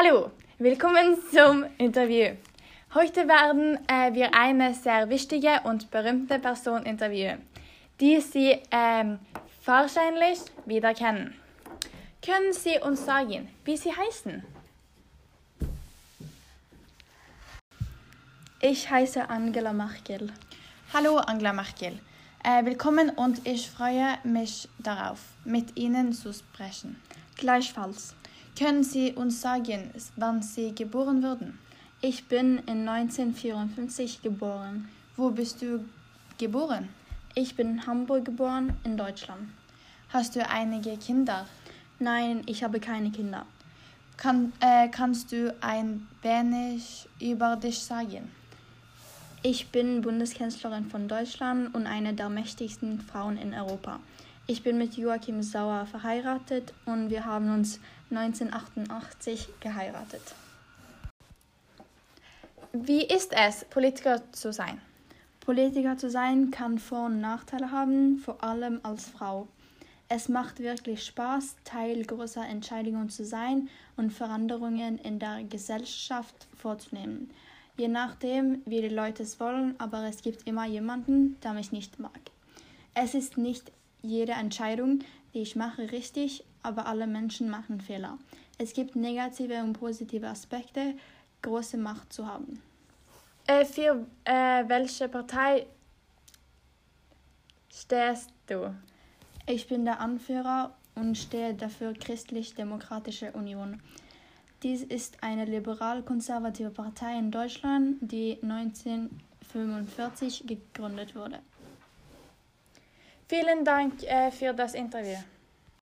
Hallo, willkommen zum Interview. Heute werden äh, wir eine sehr wichtige und berühmte Person interviewen, die Sie ähm, wahrscheinlich wieder kennen. Können Sie uns sagen, wie Sie heißen? Ich heiße Angela Merkel. Hallo Angela Merkel. Äh, willkommen und ich freue mich darauf, mit Ihnen zu sprechen. Gleichfalls. Können Sie uns sagen, wann Sie geboren wurden? Ich bin in 1954 geboren. Wo bist du geboren? Ich bin in Hamburg geboren, in Deutschland. Hast du einige Kinder? Nein, ich habe keine Kinder. Kann, äh, kannst du ein wenig über dich sagen? Ich bin Bundeskanzlerin von Deutschland und eine der mächtigsten Frauen in Europa. Ich bin mit Joachim Sauer verheiratet und wir haben uns 1988 geheiratet. Wie ist es, Politiker zu sein? Politiker zu sein kann Vor- und Nachteile haben, vor allem als Frau. Es macht wirklich Spaß, Teil großer Entscheidungen zu sein und Veränderungen in der Gesellschaft vorzunehmen. Je nachdem, wie die Leute es wollen, aber es gibt immer jemanden, der mich nicht mag. Es ist nicht jede Entscheidung, die ich mache, richtig, aber alle Menschen machen Fehler. Es gibt negative und positive Aspekte, große Macht zu haben. Äh, für äh, welche Partei stehst du? Ich bin der Anführer und stehe dafür Christlich-Demokratische Union. Dies ist eine liberal-konservative Partei in Deutschland, die 1945 gegründet wurde. Vielen Dank äh, für das Interview.